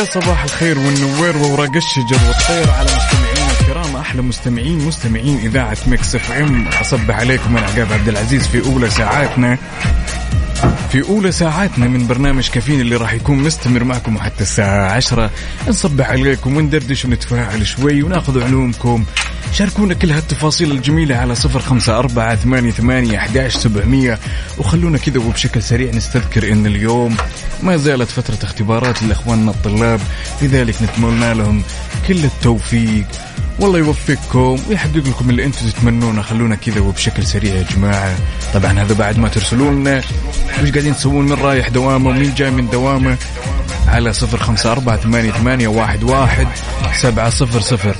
ويا صباح الخير والنوير وورق الشجر والطير على مستمعينا الكرام. أحلى مستمعين مستمعين إذاعة Mix FM. أصبح عليكم أنا عقاب عبد العزيز في أولى ساعاتنا. في أولى ساعاتنا من برنامج كافيين اللي راح يكون مستمر معكم حتى الساعة عشرة. نصبح عليكم وندردش ونتفاعل شوي وناخذ علومكم. شاركونا كل هالتفاصيل الجميلة على صفر خمسة أربعة ثمانية ثمانية وخلونا كذا وبشكل سريع نستذكر أن اليوم ما زالت فترة اختبارات لإخواننا الطلاب لذلك نتمنى لهم كل التوفيق. والله يوفقكم ويحقق لكم اللي أنتم تتمنونه. خلونا كذا وبشكل سريع يا جماعة. طبعا هذا بعد ما ترسلوا لنا. وش قاعدين تسوون من رايح دوامة ومين جاي من دوامة؟ على صفر خمسة أربعة ثمانية, ثمانية واحد, واحد سبعة صفر صفر.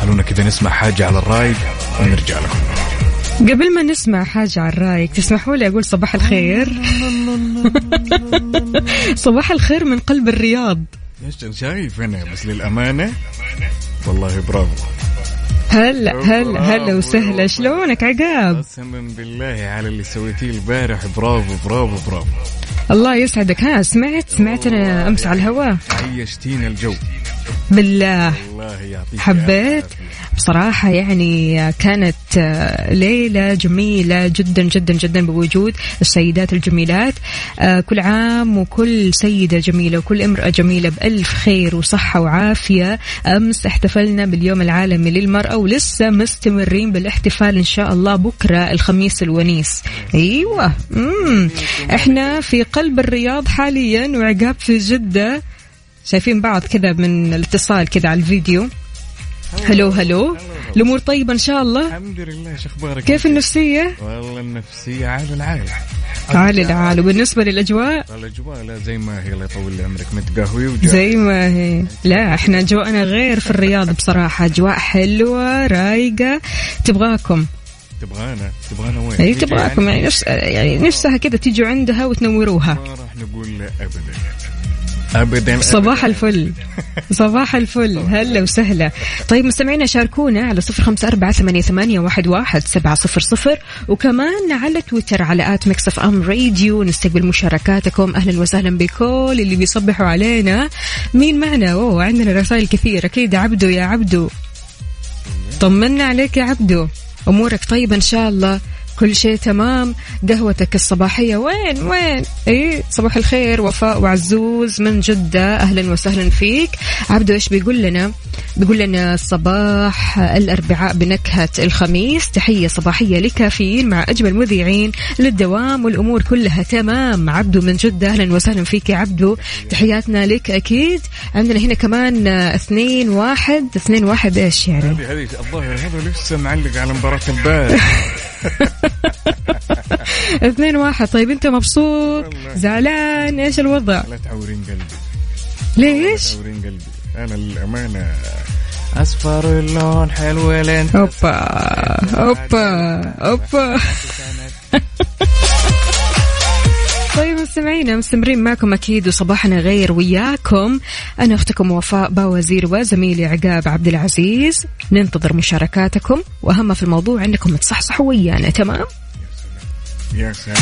خلونا كذا نسمع حاجة على الرايق ونرجع لكم. قبل ما نسمع حاجة على الرايق تسمحوا لي أقول صباح الخير؟ صباح الخير من قلب الرياض. شايف أنا بس للأمانة؟ والله برافو. هلا هلا هلا وسهلا. شلونك عقاب؟ قسما بالله على اللي سويتيه البارح. برافو برافو برافو. الله يسعدك. ها سمعت؟ سمعت أنا أمس على الهواء. عيشتينا الجو. بالله. الله يعطيك حبيت. بصراحة يعني كانت ليلة جميلة جدا جدا جدا بوجود السيدات الجميلات. كل عام وكل سيدة جميلة وكل امرأة جميلة بألف خير وصحة وعافية. أمس احتفلنا باليوم العالمي للمرأة ولسه مستمرين بالاحتفال إن شاء الله بكرة الخميس الونيس. أيوة. مم. إحنا في قلب الرياض حاليا وعقاب في جدة. شايفين بعض كذا من الاتصال كذا على الفيديو. هلو هلو الأمور طيبة إن شاء الله. الحمد لله شو أخبارك؟ كيف؟ النفسية؟ والله النفسية على العال. عالي العال. وبالنسبة للأجواء؟ الأجواء لا زي ما هي الله يطول لي عمرك. متقهوي وجاي. زي ما هي. لا إحنا أجواءنا غير في الرياض بصراحة. أجواء حلوة رايقة. تبغاكم؟ تبغانا؟ تبغانا وين؟ إي تبغاكم. يعني, نفس يعني نفسها كذا تيجوا عندها وتنوروها. ما راح نقول لا ابدا. ابدا صباح الفل. صباح الفل. هلا وسهلا. طيب مستمعينا شاركونا على صفر خمسة أربعة ثمانية, ثمانية واحد, واحد سبعة صفر صفر. وكمان على تويتر على at Mix FM Radio. نستقبل مشاركاتكم. أهلا وسهلا بكل اللي بيصبحوا علينا. مين معنا؟ أوه عندنا رسائل كثير. أكيد عبدو يا عبدو. طمنا عليك يا عبدو. أمورك طيبة إن شاء الله. كل شيء تمام. قهوتك الصباحية وين؟ وين؟ إي صباح الخير وفاء وعزوز من جدة. أهلا وسهلا فيك. عبدو إيش بيقول لنا؟ بيقول لنا صباح الأربعاء بنكهة الخميس. تحية صباحية لكافيين مع أجمل مذيعين للدوام والأمور كلها تمام. عبدو من جدة أهلا وسهلا فيك يا عبدو. تحياتنا لك أكيد. عندنا هنا كمان اثنين واحد. اثنين واحد إيش يعني؟ هذه هذه الظاهر هذا لسه معلق على مباراة امبارح اثنين واحد. طيب انت مبسوط. زعلان؟ إيش الوضع؟ لا تعورين قلبي. ليش؟ تعورين قلبي. أنا للامانه أصفر اللون حلو لين أوبا. أوبا. أوبا. طيب مستمعينا مستمرين معكم أكيد وصباحنا غير وياكم. أنا أختكم وفاء باوزير وزميلي عقاب عبد العزيز. ننتظر مشاركاتكم وأهم في الموضوع أنكم تصحصحوا ويانا تمام؟ يا سلام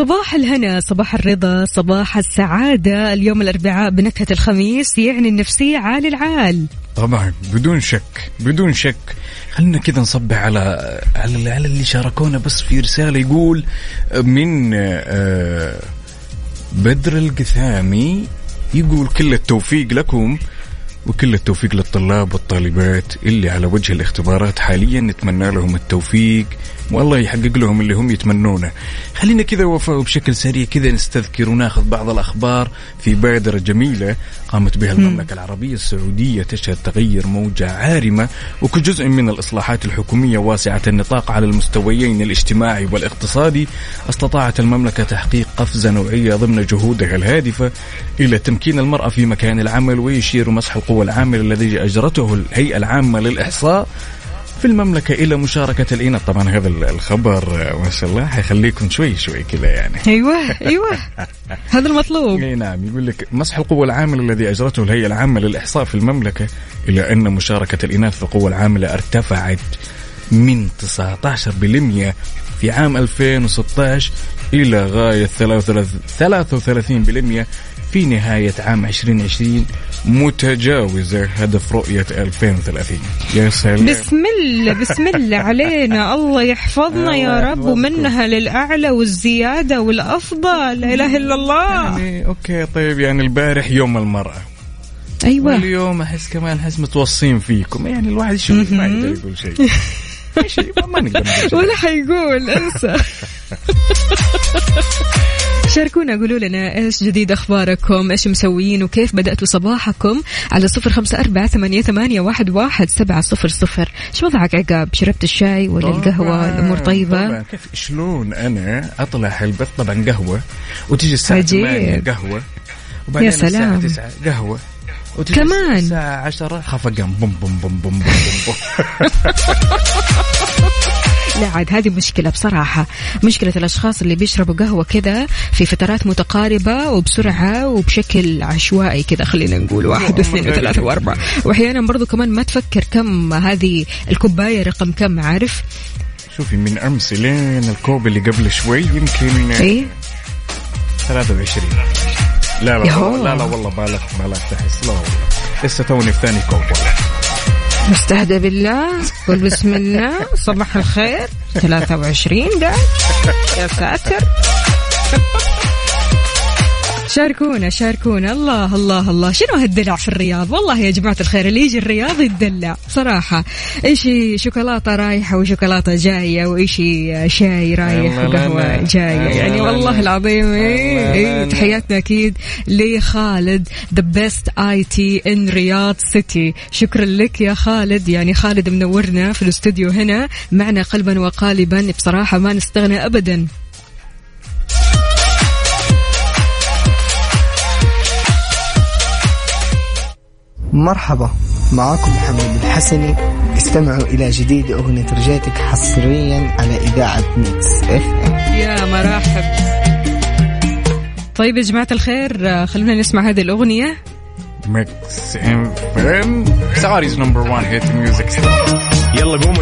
صباح الهنا صباح الرضا صباح السعادة. اليوم الأربعاء بنكهة الخميس يعني النفسية عال العال. طبعا بدون شك بدون شك. خلينا كذا نصبح على على على اللي شاركونا بس في رسالة يقول من آه، بدر القثامي يقول كل التوفيق لكم. وكل التوفيق للطلاب والطالبات اللي على وجه الاختبارات حاليا نتمنى لهم التوفيق والله يحقق لهم اللي هم يتمنونه. خلينا كذا وفاء بشكل سريع كذا نستذكر وناخذ بعض الأخبار في بادرة جميلة قامت بها المملكة العربية السعودية تشهد تغير موجة عارمة وكجزء من الإصلاحات الحكومية واسعة النطاق على المستويين الاجتماعي والاقتصادي. استطاعت المملكة تحقيق قفزة نوعية ضمن جهودها الهادفة إلى تمكين المرأة في مكان العمل ويشير مسح القوى العاملة الذي أجرته الهيئة العامة للإحصاء في المملكة إلى مشاركة الإناث. طبعا هذا الخبر ما شاء الله حيخليكم شوي شوي كذا يعني. أيوه أيوه. هذا المطلوب. إي نعم يقول لك مسح القوى العاملة الذي أجرته الهيئة العامة للإحصاء في المملكة إلى أن مشاركة الإناث في القوى العاملة ارتفعت من 19% في عام 2016 إلى غاية 33% في نهاية عام 2020 متجاوزة هدف رؤية 2030 يا سلام. بسم الله بسم الله علينا. الله يحفظنا يا رب. ومنها للأعلى والزيادة والأفضل. لا إله إلا الله. يعني أوكي طيب يعني البارح يوم المرأة. أيوة. واليوم أحس كمان أحس متوصين فيكم. يعني الواحد يشوف ما يقدر يقول شيء. شيء ما- نقدر. ولا حيقول انسى. شاركونا قولوا لنا إيش جديد أخباركم إيش مسويين وكيف بدأتوا صباحكم على صفر خمسة أربعة ثمانية, ثمانية واحد, واحد سبعة صفر صفر. إيش وضعك عقاب؟ شربت الشاي ولا القهوة؟ طبعاً، الأمور طيبة؟ طبعاً. كيف شلون أنا أطلع البث طبعا قهوة وتيجي الساعة عجيب. 8 قهوة وبعدين يا سلام. الساعة 9 قهوة. وتيجي كمان. الساعة 10 خفقان بوم بوم بوم بوم بوم بوم. لا عاد هذه مشكلة بصراحة. مشكلة الأشخاص اللي بيشربوا قهوة كذا في فترات متقاربة وبسرعة وبشكل عشوائي كذا خلينا نقول. واحد واثنين وثلاثة وأربعة. وأحيانا برضو كمان ما تفكر كم هذه الكوباية رقم كم عارف؟ شوفي من أمس لين الكوب اللي قبل شوي يمكن إيه؟ 23 لا لا لا لا والله بالغ بالغ تحس. لا والله. لسه توني في ثاني كوب مستهدى بالله. قل بسم الله. صباح الخير. 23 قاعد يا ساتر. شاركونا شاركونا. الله الله الله. شنو هالدلع في الرياض؟ والله يا جماعة الخير اللي يجي الرياض يتدلع صراحة. ايشي شوكولاتة رايحة وشوكولاتة جاية وايشي شاي رايح وقهوة. جاية. يعني والله. العظيم إيه لا. تحياتنا أكيد لخالد the best IT in Riyadh City شكرا لك يا خالد. يعني خالد منورنا في الاستوديو هنا. معنا قلبا وقالبا. بصراحة ما نستغنى ابدا. مرحبا معاكم محمد الحسني. استمعوا إلى جديد أغنية رجيتك حصريا على إذاعة Mix F M. يا مرحب. طيب يا جماعة الخير خلونا نسمع هذه الأغنية. Mix FM. Saudi's number 1 hit music يلا قوموا.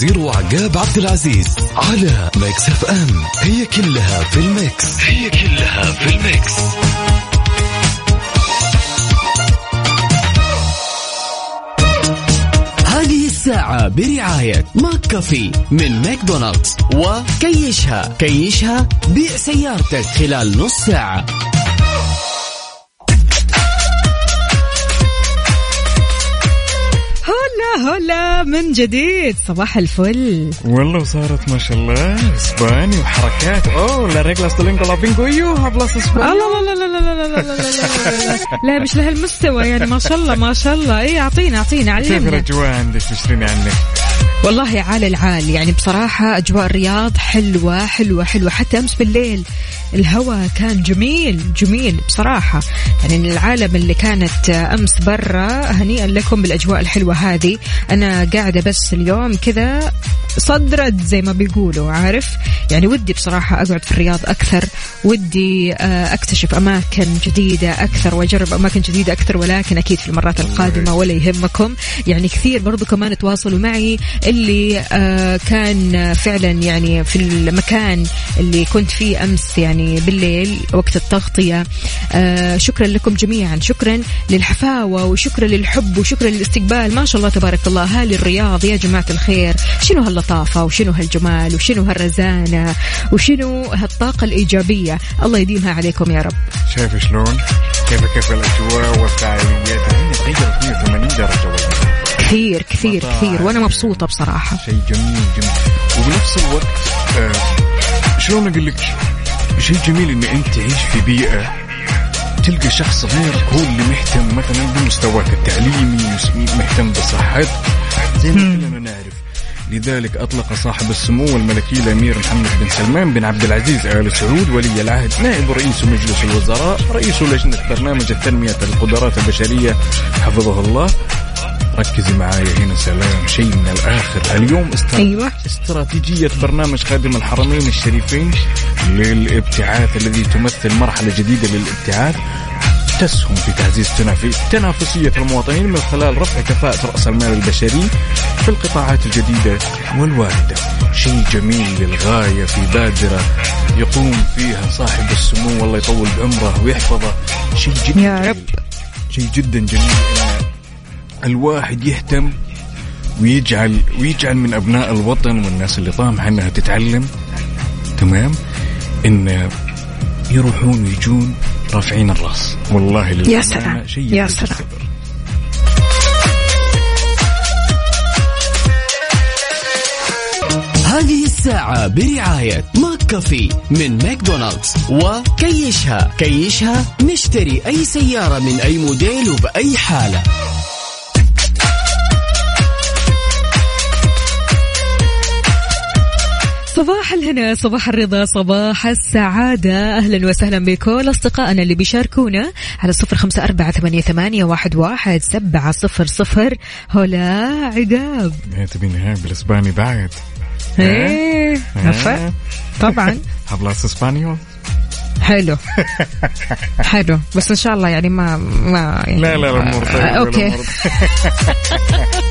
وفاء وزير وعقاب عبد العزيز على Mix FM. هي كلها في ال Mix. هي كلها في ال Mix. هذه الساعة برعاية McCafé من ماكدونالدز. وكيشها. كيشها بيع سيارتك خلال نص ساعة. هلا من جديد. صباح الفل. والله وصارت ما شاء الله أسباني وحركات. أوه لا لا بينكو. yo hablas اسباني الله لا لا لا لا لا لا لا لا مش لهالمستوى يعني ما شاء الله ما شاء الله. اي أعطينا أعطينا كيف علمنا الأجواء عندك؟ تشتريني عنك؟ والله عال العال. يعني بصراحة أجواء الرياض حلوة حلوة حلوة. حتى أمس بالليل الهواء كان جميل جميل بصراحة. يعني العالم اللي كانت أمس برا هنيئا لكم بالأجواء الحلوة هذه. أنا قاعدة بس اليوم كذا صدرت زي ما بيقولوا عارف؟ يعني ودي بصراحة أقعد في الرياض أكثر. ودي آه، أكتشف أماكن جديدة أكثر وأجرب أماكن جديدة أكثر. ولكن أكيد في المرات القادمة ولا يهمكم. يعني كثير برضو كمان تواصلوا معي اللي آه، كان فعلا يعني في المكان اللي كنت فيه أمس يعني بالليل وقت التغطية. آه، شكرا لكم جميعا. شكرا للحفاوة وشكرا للحب وشكرا للاستقبال. ما شاء الله تبارك الله. هالي الرياض يا جماعة الخير. شنو هاللطافة وشنو هالجمال وشنو هالرزانة وشنو هالطاقة الإيجابية. الله يديمها عليكم يا رب. شايف شلون؟ كيف كيف الأجواء والفعاليات؟ تغيرت 180 درجة والله كثير كثير مطاعم. كثير وأنا مبسوطة بصراحة. شيء جميل جميل. وبنفس الوقت آه شلون أقول لك؟ شيء جميل إن أنت تعيش في بيئة تلقى شخص غيرك هو اللي مهتم مثلا بمستواك التعليمي مهتم بصحتك. زي ما كلنا نعرف. لذلك أطلق صاحب السمو الملكي الأمير محمد بن سلمان بن عبد العزيز آل سعود ولي العهد نائب رئيس مجلس الوزراء رئيس لجنة برنامج التنمية القدرات البشرية حفظه الله. ركزي معايا هنا سلام شيء من الآخر اليوم استر... أيوة. استراتيجية برنامج خادم الحرمين الشريفين للابتعاث الذي تمثل مرحلة جديدة للابتعاث تسهم في تعزيز تنافي- تنافسية المواطنين من خلال رفع كفاءة رأس المال البشري في القطاعات الجديدة والواردة شيء جميل للغاية في بادرة يقوم فيها صاحب السمو والله يطول بعمره ويحفظه شيء جدا يا. رب. شيء جدا جميل الواحد يهتم ويجعل ويجعل من أبناء الوطن والناس اللي طامحه انها تتعلم تمام؟ إن يروحون ويجون رافعين الرأس. والله يا سلام. شيء يا سلام. هذه الساعة برعاية McCafé من ماكدونالدز وكيشها. كيشها نشتري أي سيارة من أي موديل وبأي حالة. صباح الهنا صباح الرضا صباح السعادة. أهلا وسهلا بكل أصدقائنا اللي بيشاركونا على صفر خمسة أربعة ثمانية, ثمانية واحد, واحد سبعة صفر صفر. هلا عقاب. يا تبيني هاي بالإسباني بعد؟ إيه عفا. طبعا. Hablas español حلو. حلو. بس إن شاء الله يعني ما ما يعني لا لا الأمور طيبة آه، أوكي.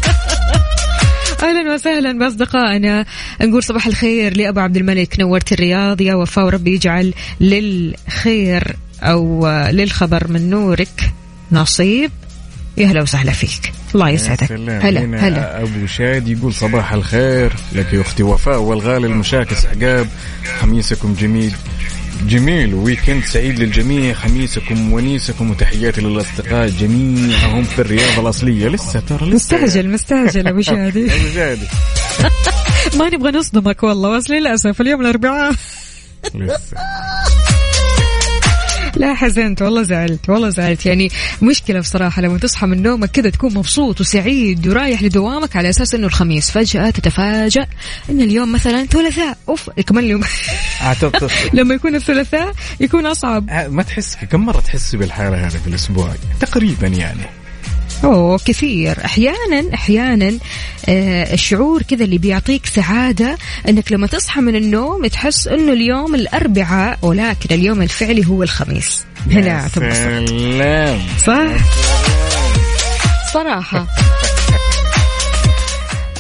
أهلا وسهلا بأصدقائنا. نقول صباح الخير لأبو عبد الملك نورت الرياض يا وفاء وربي يجعل للخير أو للخبر من نورك نصيب. يا هلا وسهلا فيك. الله يسعدك. هلا هلا. أبو شاد يقول صباح الخير لك يا أختي وفاء والغالي المشاكس عقاب خميسكم جميل. جميل. ويكند سعيد للجميع. خميسكم ونيسكم وتحياتي للأصدقاء جميعهم في الرياض الأصلية. لسه ترى؟ لسه مستعجل مستعجل أبو شادي. أبو شادي. ما نبغى نصدمك والله بس للأسف اليوم الأربعاء. لسه. لا حزنت والله زعلت والله زعلت. يعني مشكلة بصراحة لما تصحى من نومك كذا تكون مبسوط وسعيد ورايح لدوامك على أساس إنه الخميس فجأة تتفاجأ إن اليوم مثلا ثلاثاء. أوف كمان اليوم. اعتقد لما يكون الثلاثاء يكون أصعب. ما تحس كم مرة تحس بالحالة هذه في الأسبوع؟ تقريبا يعني. أوه كثير. أحيانا أحيانا آه الشعور كذا اللي بيعطيك سعادة أنك لما تصحى من النوم تحس أنه اليوم الأربعاء ولكن اليوم الفعلي هو الخميس. هنا تنبسط. صح؟ صراحة. آه،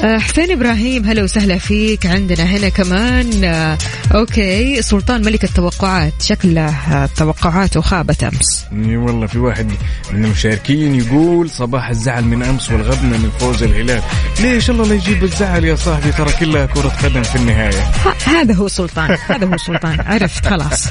حسين إبراهيم هلا وسهلا فيك عندنا هنا كمان. آه، أوكي سلطان ملك التوقعات شكله آه، توقعاته خابت أمس. إي والله في واحد من المشاركين يقول صباح الزعل من أمس والغبنة من فوز الهلال. ليش الله لا يجيب الزعل يا صاحبي؟ ترى كلها كرة قدم في النهاية. هذا هو سلطان هذا هو سلطان عرفت خلاص.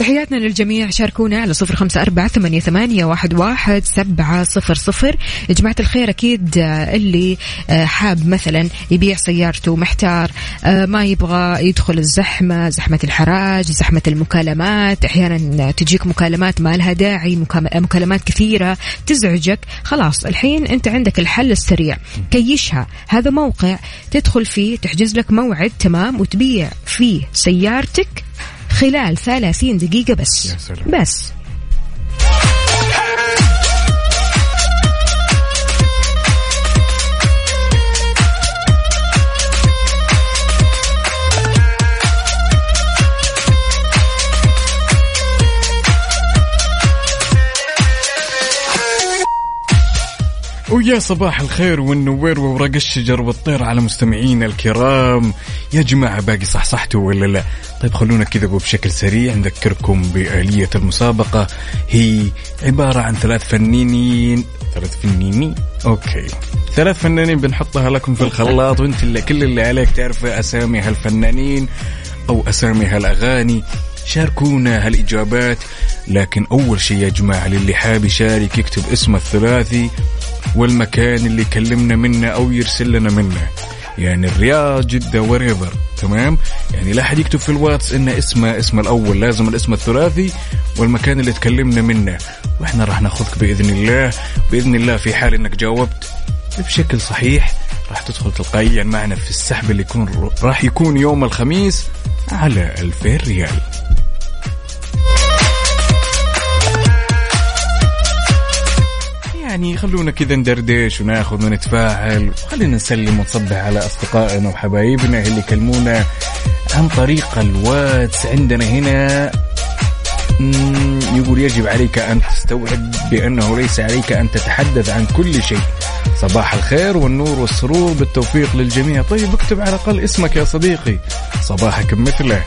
تحياتنا للجميع. شاركونا على صفر خمسة أربعة ثمانية, ثمانية واحد, واحد سبعة صفر صفر. يا جماعة الخير أكيد آه، اللي آه، حاب مثلا يبيع سيارته محتار آه، ما يبغى يدخل الزحمة زحمة الحراج زحمة المكالمات. أحيانا تجيك مكالمات ما لها داعي مكالمات كثيرة تزعجك. خلاص الحين أنت عندك الحل السريع. كيشها هذا موقع تدخل فيه تحجز لك موعد تمام وتبيع فيه سيارتك. خلال 30 دقيقة بس يا سلام. بس ويا صباح الخير والنوير وورق الشجر والطير على مستمعينا الكرام. يا جماعة باقي صحصحتوا ولا لا؟ طيب خلونا كذا بشكل سريع نذكركم بآلية المسابقة. هي عبارة عن ثلاث فنانين. ثلاث فنانين؟ أوكي. ثلاث فنانين بنحطها لكم في الخلاط وانت اللي كل اللي عليك تعرف أسامي هالفنانين أو أسامي هالأغاني. شاركونا هالإجابات لكن أول شيء يا جماعة للي حاب يشارك يكتب اسمه الثلاثي والمكان اللي يكلمنا منه أو يرسل لنا منه. يعني الرياض جدة وريفر تمام؟ يعني لا أحد يكتب في الواتس إن اسمه اسمه الأول لازم الاسم الثلاثي والمكان اللي تكلمنا منه. وإحنا راح ناخذك بإذن الله. بإذن الله في حال إنك جاوبت بشكل صحيح راح تدخل تلقائيا معنا في السحب اللي يكون راح يكون يوم الخميس على 2000 ريال. يعني خلونا كذا ندردش وناخذ ونتفاعل. وخلينا نسلم ونصبح على أصدقائنا وحبايبنا اللي يكلمونا عن طريق الواتس. عندنا هنا يقول يجب عليك أن تستوعب بأنه ليس عليك أن تتحدث عن كل شيء. صباح الخير والنور والسرور بالتوفيق للجميع. طيب اكتب على الأقل اسمك يا صديقي. صباحك مثله.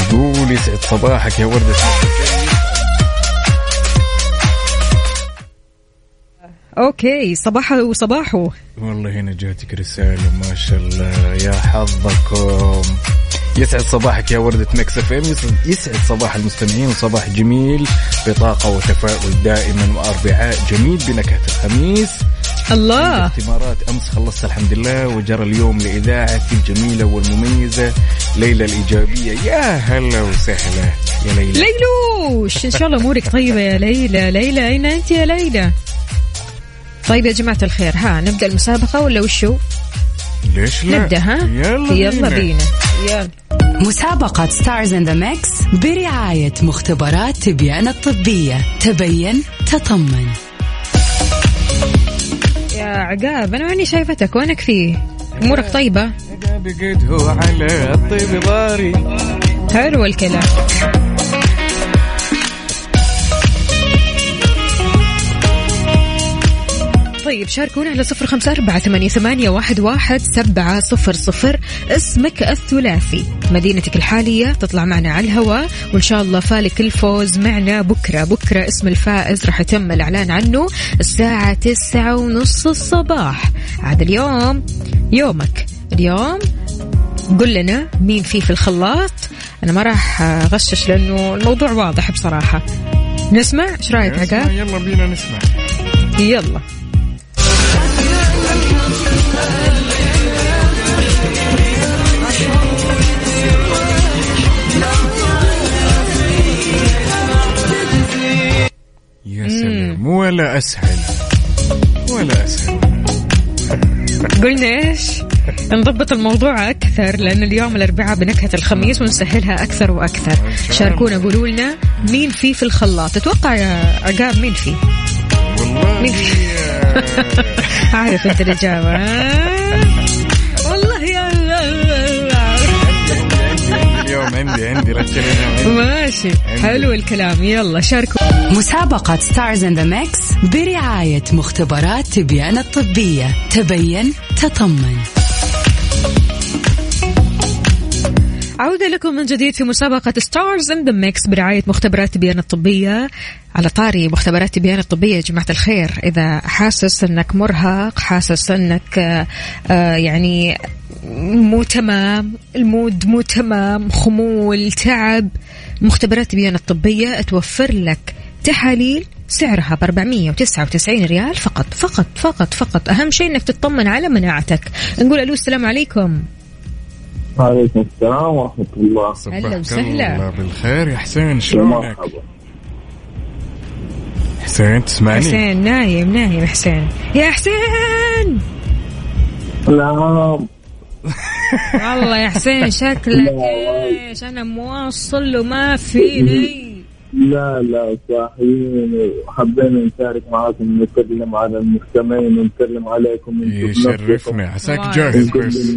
يقول يسعد صباحك يا وردة okay صباحه وصباحه والله هنا جاتك رسالة ما شاء الله. يا حظكم. يسعد صباحك يا وردة Mix FM. يسعد, يسعد صباح المستمعين وصباح جميل. بطاقة وتفاؤل دائما وأربعاء جميل بنكهة الخميس. الله. اختبارات. أمس خلصت الحمد لله وجرى اليوم لإذاعتي الجميلة والمميزة ليلى الإيجابية. يا هلا وسهلا. يا ليلى. ليلوش إن شاء الله أمورك طيبة يا ليلى. ليلى أين أنت يا ليلى؟ طيب يا جماعة الخير ها نبدأ المسابقة ولا وشو؟ ليش لا؟ نبدأ ها؟ يلا, يلا بينا. يلا. مسابقة Stars in the Mix برعاية مختبرات تبيان الطبية. تبين تطمن. يا عقاب أنا ماني شايفتك. وينك فيه؟ أمورك طيبة؟ بقيته على الطيب ضاري. حلو الكلام. طيب شاركونا على صفر خمسة أربعة ثمانية, ثمانية واحد, واحد سبعة صفر صفر. اسمك الثلاثي. مدينتك الحالية تطلع معنا على الهواء وإن شاء الله فالك الفوز معنا بكرة. بكرة اسم الفائز راح يتم الإعلان عنه الساعة تسعة ونص الصباح. عاد اليوم يومك. اليوم قل لنا مين فيه في الخلاط. أنا ما راح أغشش لأنه الموضوع واضح بصراحة. نسمع؟ إيش رأيك عقاب؟ يلا بينا نسمع. يلا. يا سلام. ولا أسهل. ولا أسهل. قلنا إيش؟ نضبط الموضوع أكثر لأن اليوم الأربعاء بنكهة الخميس ونسهلها أكثر وأكثر. شاركونا قولوا لنا مين فيه في الخلاط. تتوقع يا عقاب مين والله مين في- عارف أنت الإجابة؟ والله يا اليوم عندي عندي ماشي. حلو الكلام. يلا شاركوا. مسابقة Stars in the Mix برعاية مختبرات تبيان الطبية. تبين تطمن. عودة لكم من جديد في مسابقة Stars in the Mix برعاية مختبرات تبيان الطبية. على طاري مختبرات تبيان الطبية يا جماعة الخير. إذا حاسس أنك مرهق حاسس أنك آه، يعني مو تمام المود مو تمام خمول تعب مختبرات تبيان الطبية توفر لك تحاليل سعرها ب 499 ريال فقط فقط فقط فقط. أهم شيء أنك تطمن على مناعتك. نقول ألو السلام عليكم. وعليكم السلام ورحمة الله. هلا صبحك وسهلا. الله بالخير. يا حسين شلونك؟ مرحبا. حسين تسمعني؟ حسين نايم نايم حسين. يا حسين! لا والله يا حسين شكلك إيش؟ أنا موصل له ما فيني لا لا صاحيين وحبينا نشارك معاكم نتكلم على المستمعين ونتكلم عليكم. يشرفنا عساك الله جاهز بس.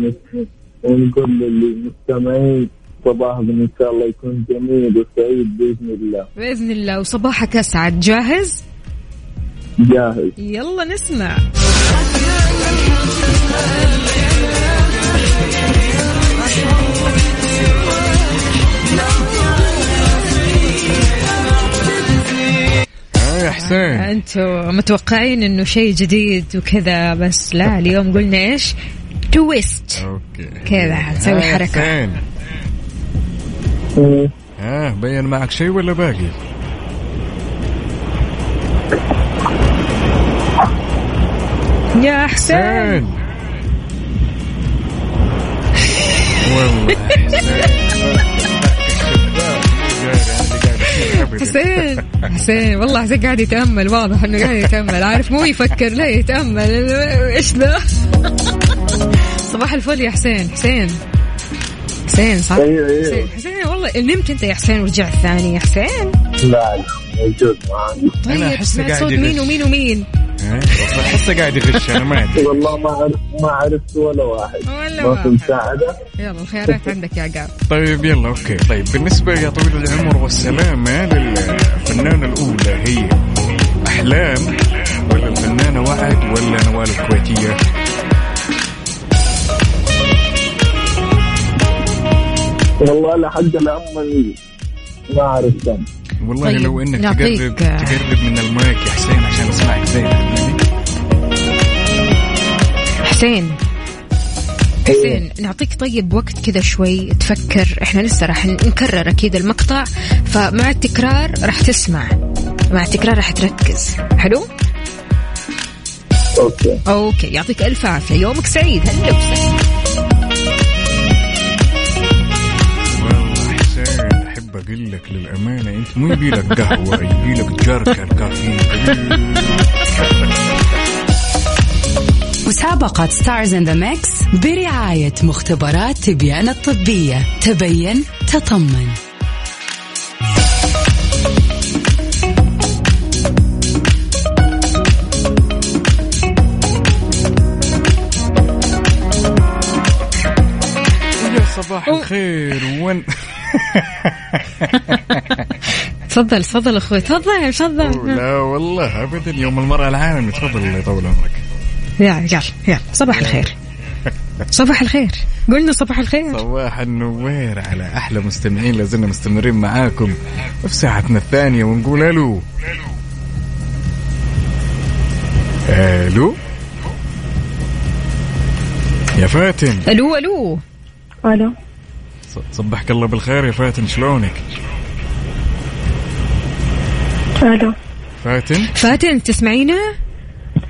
ونقول للمستمعين صباحكم إن شاء الله يكون جميل وسعيد بإذن الله. بإذن الله. وصباحك أسعد. جاهز؟ جاهز. يلا نسمع. يا حسين. أنتم متوقعين إنه شيء جديد وكذا بس لا اليوم قلنا إيش؟ تويست. أوكي. كذا حنسوي حركة. حسين. ها بين معك شيء ولا باقي؟ يا حسين. حسين. والله حسين. حسين والله حسين قاعد يتأمل واضح إنه قاعد يتأمل عارف؟ مو يفكر لا يتأمل. إيش ذا؟ صباح الفل يا حسين حسين. حسين صح؟ أيوه أيوه. حسين حسين والله نمت أنت يا حسين ورجعت ثاني يا حسين؟ لا لا موجود معانا طيب أحسه سمعت قاعد. مين ومين ومين؟ أحسه قاعد يغش أنا ما أدري. والله ما عرفت ما عرفت ولا واحد. ولا ما في واحد. مساعدة. يلا الخيارات عندك يا عقاب. طيب يلا أوكي. طيب بالنسبة يا طويل العمر والسلامة للفنانة الأولى هي أحلام ولا الفنانة وعد ولا نوال الكويتية؟ والله لحد الان ما عرفت والله طيب، لو إنك تقرب تقرب من المايك يا حسين عشان أسمعك زين. حسين. حسين نعطيك طيب وقت كذا شوي تفكر. إحنا لسه راح نكرر أكيد المقطع فمع التكرار راح تسمع. مع التكرار راح تركز. حلو؟ Okay. Okay يعطيك ألف عافية. يومك سعيد. هلا وسهلا. والله حسين أحب أقول لك للأمانة أنت مو يبي لك قهوة يبي لك جرعة كافيين مسابقة Stars in the Mix برعاية مختبرات تبيان الطبية. تبين تطمن. صباح الخير وين؟ تفضل تفضل أخوي تفضل تفضل. لا والله ابدا يوم المرأة العالمي. تفضل الله يطول عمرك. يلا يلا يلا صباح الخير. صباح الخير. قلنا صباح الخير. صباح النوير على أحلى مستمعين لازلنا مستمرين معاكم في ساعتنا الثانية ونقول ألو. ألو؟ يا فاتن. ألو ألو. ألو. صبحك الله بالخير يا فاتن شلونك؟ ألو. فاتن؟ فاتن تسمعينا؟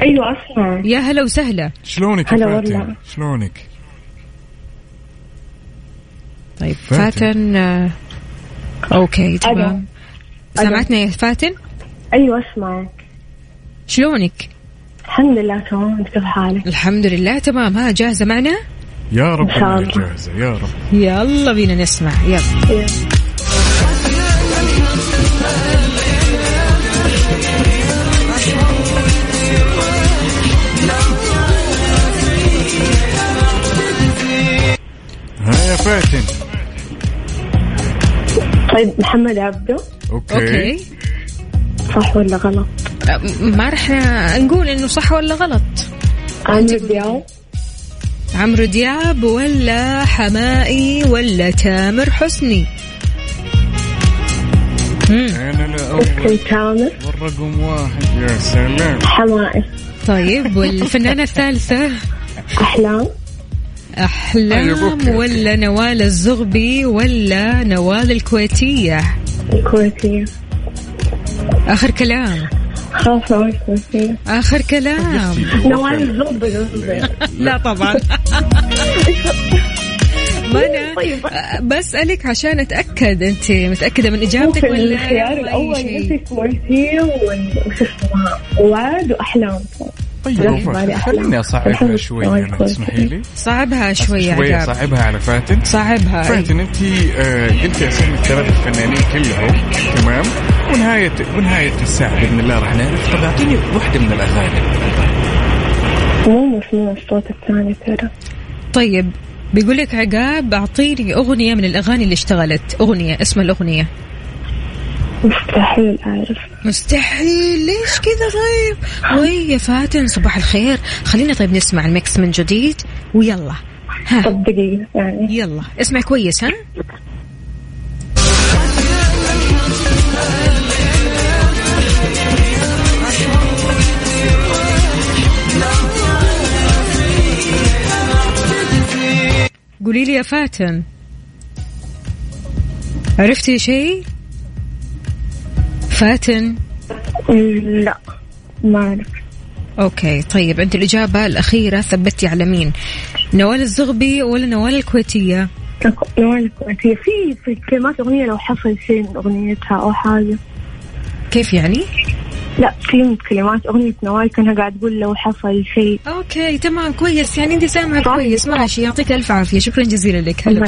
أيوه أسمع. يا هلا وسهلا. شلونك هلا فاتن؟ والله. شلونك؟ طيب فاتن. فاتن آه، okay تمام. ألو. سمعتنا يا فاتن؟ أيوه اسمعك شلونك؟ الحمد لله تمام. كيف حالك؟ الحمد لله تمام. ها جاهزة معنا؟ يا رب. جاهزة يا رب. يلا بينا نسمع يلا. إيه. فاتن. طيب محمد عبده. Okay, okay. صح ولا غلط؟ ما رح نقول إنه صح ولا غلط. عمرو دياب. عمرو دياب ولا حماقي ولا تامر حسني؟ مم. أنا لا أول مسلم تامر. والرقم واحد. يا سلام. حماقي. طيب والفنانة الثالثة؟ أحلام. طيب، أحلام. ولا نوال الزغبي ولا نوال الكويتية؟ الكويتية. آخر كلام. الكويتية. آخر كلام. نوال قصدي لا طبعا. ما أنا طيب. بسألك عشان أتأكد أنت متأكدة من إجابتك ممكن ولا الخيار شيء؟ قلت كويتية وال- وش اسمها؟ وعد وأحلام. طيب. خليني أصعبها شوي أنا كويس. تسمحي لي؟ صعبها شوية شوي عقاب. صعبها على فاتن. صعبها. فاتن أنت قلتي اسامي الثلاث الفنانين كلهم تمام؟ ونهاية ونهاية الساعة بإذن الله راح نعرف. طب أعطيني واحدة من الأغاني. مو مسموع الصوت الثاني ترى؟ طيب بيقول لك عقاب أعطيني أغنية من الأغاني اللي اشتغلت. أغنية اسم الأغنية. مستحيل أعرف. مستحيل. ليش كذا طيب؟ وي يا فاتن صباح الخير. خلينا طيب نسمع الميكس من جديد. ويلا. ها. طب دقيقة يعني. يلا. اسمع كويس ها. قولي لي يا فاتن. عرفتي شيء؟ فاتن؟ لا ما أعرف. Okay طيب انت الإجابة الأخيرة ثبتي على مين؟ نوال الزغبي ولا نوال الكويتية؟ نوال الكويتية. في في كلمات أغنية لو حصل شيء من أغنيتها أو حاجة. كيف يعني؟ لا في كلمات أغنية نوال كأنها قاعد تقول لو حصل شيء. Okay تمام كويس. يعني انت سامعة كويس. ماشي يعطيك ألف عافية. شكرا جزيلا لك. هلا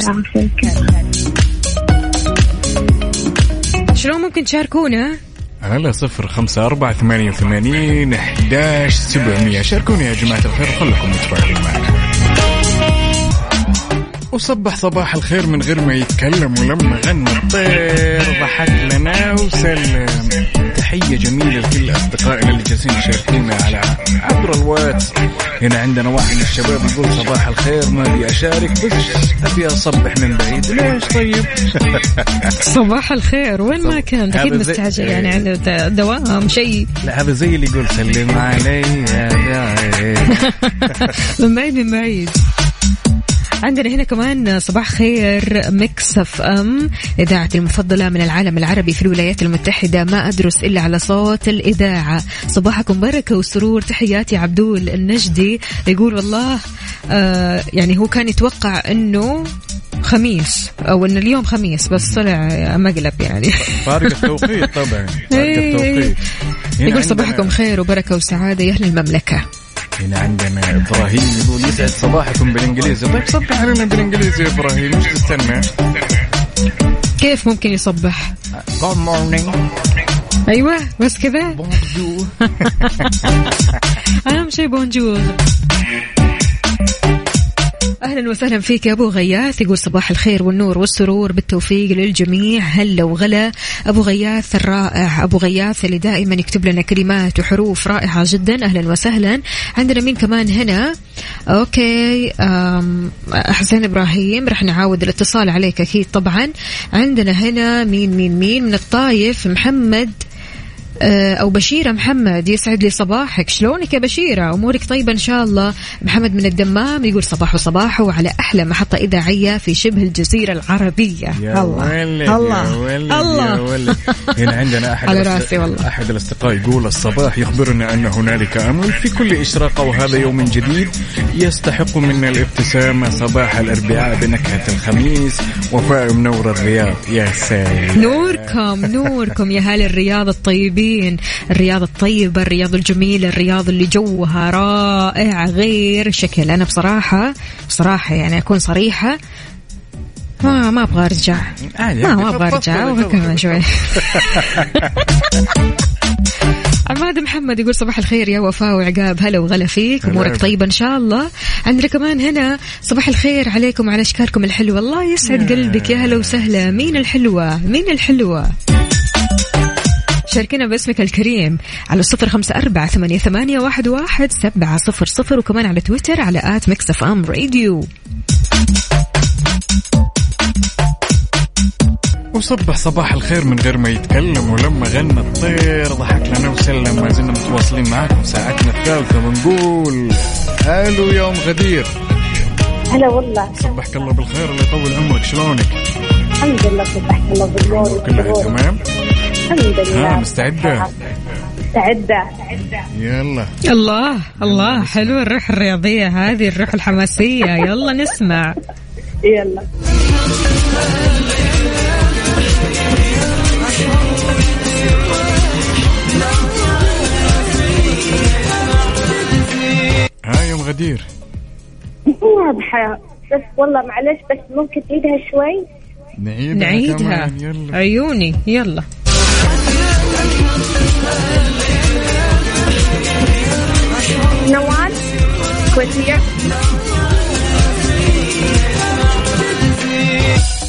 شلون ممكن تشاركونا؟ على صفر خمسة أربعة ثمانية وثمانين أحداش سبعمية. شاركوني يا جماعة الخير وخلكم متفاعلين معنا. وصبح صباح الخير من غير ما يتكلم ولما غنى الطير ضحك لنا وسلم. تحية جميلة لكل أصدقائنا اللي جالسين يشاركونا على عبر الواتس. هنا عندنا واحد من الشباب يقول صباح الخير ما أبي أشارك بس أبي أصبح من بعيد. ليش طيب؟ صباح الخير. وين ما كان زي- مستعجل يعني عنده د- دوام شيء. لا هذا زي اللي يقول سلم علي يا من بعيد من بعيد. عندنا هنا كمان صباح خير Mix FM اذاعه المفضلة من العالم العربي في الولايات المتحدة ما أدرس إلا على صوت الإذاعة. صباحكم بركة وسرور تحياتي عبدول النجدي. يقول والله آه يعني هو كان يتوقع إنه خميس أو ان اليوم خميس بس طلع مقلب يعني. فارق التوقيت طبعا فارق إيه. التوقيت يقول صباحكم خير وبركة وسعادة يا أهل المملكة. هنا عندنا إبراهيم يقول. يسعد صباحكم بالإنجليزي. طيب صبح علينا بالإنجليزي يا إبراهيم. إيش تستنى؟ كيف ممكن يصبح؟ Good morning. أيوه بس كذا. Bonjour. أهم شيء bonjour أهلا وسهلا فيك يا أبو غياث. يقول صباح الخير والنور والسرور. بالتوفيق للجميع. هلا وغلا. أبو غياث الرائع. أبو غياث اللي دائما يكتب لنا كلمات وحروف رائعة جدا. أهلا وسهلا. عندنا مين كمان هنا؟ Okay. حسين إبراهيم. رح نعاود الاتصال عليك أكيد طبعا. عندنا هنا مين مين مين؟ من الطايف محمد أو بشيرة محمد يسعد لي صباحك. شلونك يا بشيرة؟ أمورك طيبة إن شاء الله. محمد من الدمام يقول صباح صباح وعلى أحلى محطه اذاعيه في شبه الجزيرة العربية. يا الله. ولد الله. يا ولد الله. يا ولد هنا عندنا أحد على رأسي والله. أحد الأصدقاء يقول الصباح يخبرنا أن هنالك أمل في كل اشراقه وهذا يوم جديد يستحق منا الابتسامه صباح الأربعاء بنكهة الخميس وفاء منور الرياض. يا سلام نوركم نوركم يا هال الرياض الطيبين. الرياض الطيبة الرياض الجميلة الرياض اللي جوها رائع غير شكل. أنا بصراحة بصراحة يعني أكون صريحة ما ما أبغى أرجع. ما. ما أبغى أرجع. تفضل، أبغى تفضل. كمان شوي. عماد محمد يقول صباح الخير يا وفاء وعقاب. هلا وغلا فيك. أمورك طيبة إن شاء الله. عندنا كمان هنا صباح الخير عليكم وعلى أشكالكم الحلوة. الله يسعد قلبك. يا هلا وسهلا. مين الحلوة؟ مين الحلوة؟ شاركنا باسمك الكريم على صفر خمسة أربعة ثمانية, ثمانية واحد, واحد سبعة صفر صفر وكمان على تويتر على at Mix FM Radio وصبح صباح الخير من غير ما يتكلم ولما غنى الطير ضحك لنا وسلم ما زلنا متواصلين معاكم ساعتنا الثالثة بنقول ألو يوم غدير هلا والله صبحك الله بالخير الله يطول عمرك شلونك؟ الحمد لله صبحت الله بالنور كلها. تمام؟ الحمد لله. ها مستعدة؟ مستعدة. يلا. الله الله حلو الروح الرياضية هذه الروح الحماسية. يلا نسمع. يلا. ها يوم غدير. واضحة. بس والله معلش بس ممكن تعيدها شوي؟ نعيدها نعيدها. عيوني يلا. نوال كويتية.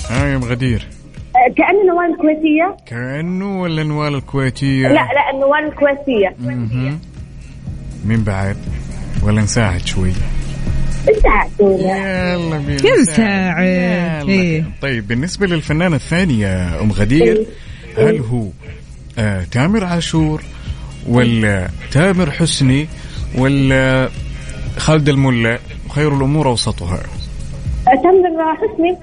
ها يوم غدير. كأن نوال الكويتية كأنه ولا نوال الكويتية؟ لا لا النوال الكويتية. مين بعد ولا نساعد شوي. يلا بينا. يلا. إيه. طيب بالنسبة للفنانة الثانية أم غدير هل هو تامر عاشور ولا تامر حسني ولا خالد الملا وخير الأمور أوسطها. تامر حسني.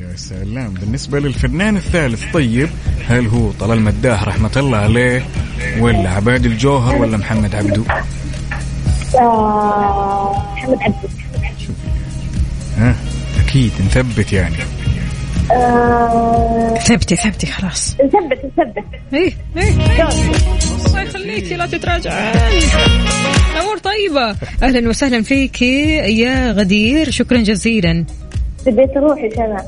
يا سلام. بالنسبة للفنان الثالث طيب هل هو طلال مداح رحمة الله عليه ولا عباد الجوهر ولا محمد عبدو؟ آه، محمد عبد ها أكيد نثبت يعني. آه، ثبتي ثبتي خلاص. نثبت نثبت إيه إيه. الله يخليكي لا تتراجعي امور طيبة. أهلا وسهلا فيك يا غدير. شكرا جزيلا. بديت روحي كمان.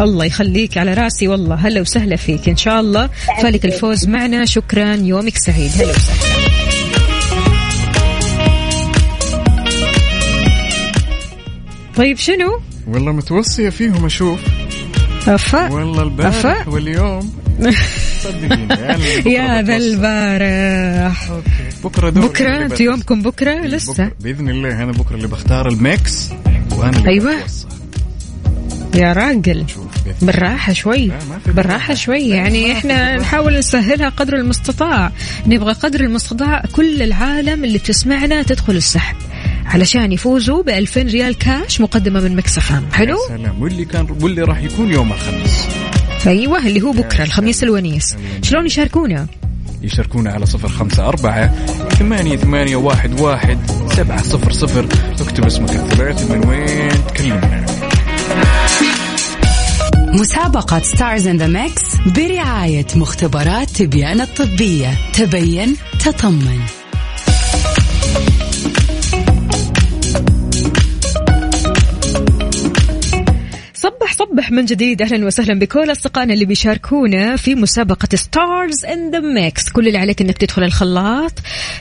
الله يخليك على راسي. والله هلا وسهلا فيك. إن شاء الله فالك الفوز معنا. شكرا. يومك سعيد. هلا وسهلا. طيب شنو؟ والله متوصية فيهم أشوف. أفا والله البارح أفا واليوم. صدقيني يا ذا. البارح. okay. بكرة دور بكرة؟ أنتوا يومكم بكرة؟ لسه. بكرة. بإذن الله أنا بكرة اللي بختار ال Mix وأنا اللي أيوة. بتوصل. يا راجل. بالراحة شوي. بالراحة شوي. يعني إحنا نحاول نسهلها قدر المستطاع. نبغى قدر المستطاع كل العالم اللي بتسمعنا تدخل السحب. علشان يفوزوا ب 2000 ريال كاش مقدمة من مكسفام حلو؟ يا سلام. واللي كان واللي راح يكون يوم الخميس. أيوه اللي هو بكرة الخميس الونيس. شلون يشاركونا؟ يشاركونا على صفر خمسة أربعة ثمانية ثمانية واحد واحد سبعة صفر صفر. اكتب اسمك الثلاثي من وين تكلمنا. مسابقة Stars in the Mix برعاية مختبرات تبيان الطبية. تبين تطمن. من جديد. أهلا وسهلا بكل أصدقائنا اللي بيشاركونا في مسابقة Stars in the Mix كل اللي عليك إنك تدخل الخلاط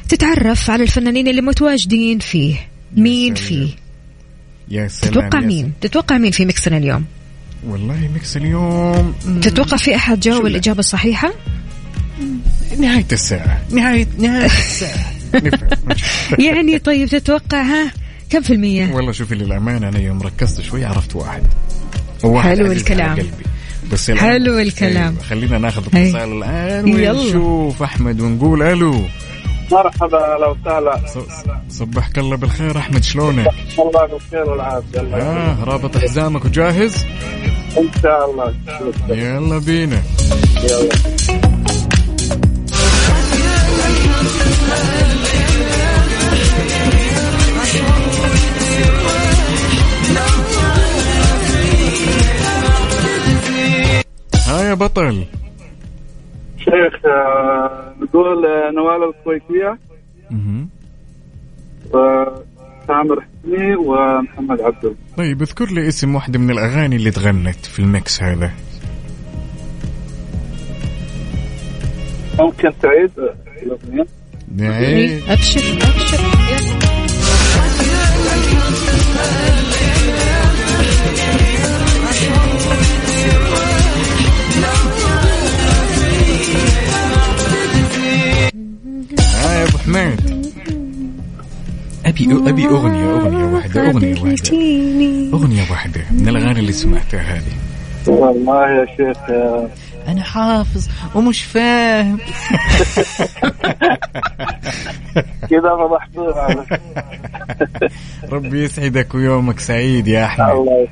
تتعرف على الفنانين اللي متواجدين فيه. مين. فيه؟ يا سلام تتوقع يا مين؟ تتوقع مين في ميكسنا اليوم. والله ميكس اليوم تتوقع في أحد جاوب؟ الإجابة الصحيحة؟ نهاية الساعة. نهاية نهاية الساعة. نفهم. يعني طيب تتوقع ها؟ كم في المية؟ والله شوفي للأمانة أنا يوم ركزت شوي عرفت واحد. حلو الكلام. قلبي. بس حلو الكلام. أيوة، خلينا ناخذ أي. اتصال الآن يلا. ونشوف أحمد ونقول ألو مرحبا لو سهلا ص- صبحك الله بالخير أحمد شلونك؟ الله بالخير والعافية. آه رابط حزامك وجاهز؟ إن شاء الله يلا بينا يلا يا بطل. شيخ آه، نقول آه، نوال الكويتية. مهم. وتامر حسني ومحمد عبده طيب اذكر لي اسم واحدة من الأغاني اللي تغنت في الميكس هذا. ممكن تعيد؟ آه، الاغنيه نعيد يا أبو حميد. أبي أبي أغنية أغنية واحدة أغنية واحدة. أغنية واحدة من الأغاني اللي سمعتها هذه والله يا شيخ أنا حافظ ومش فاهم. كذا فضحتوها ربي يسعدك ويومك سعيد يا أحمد. الله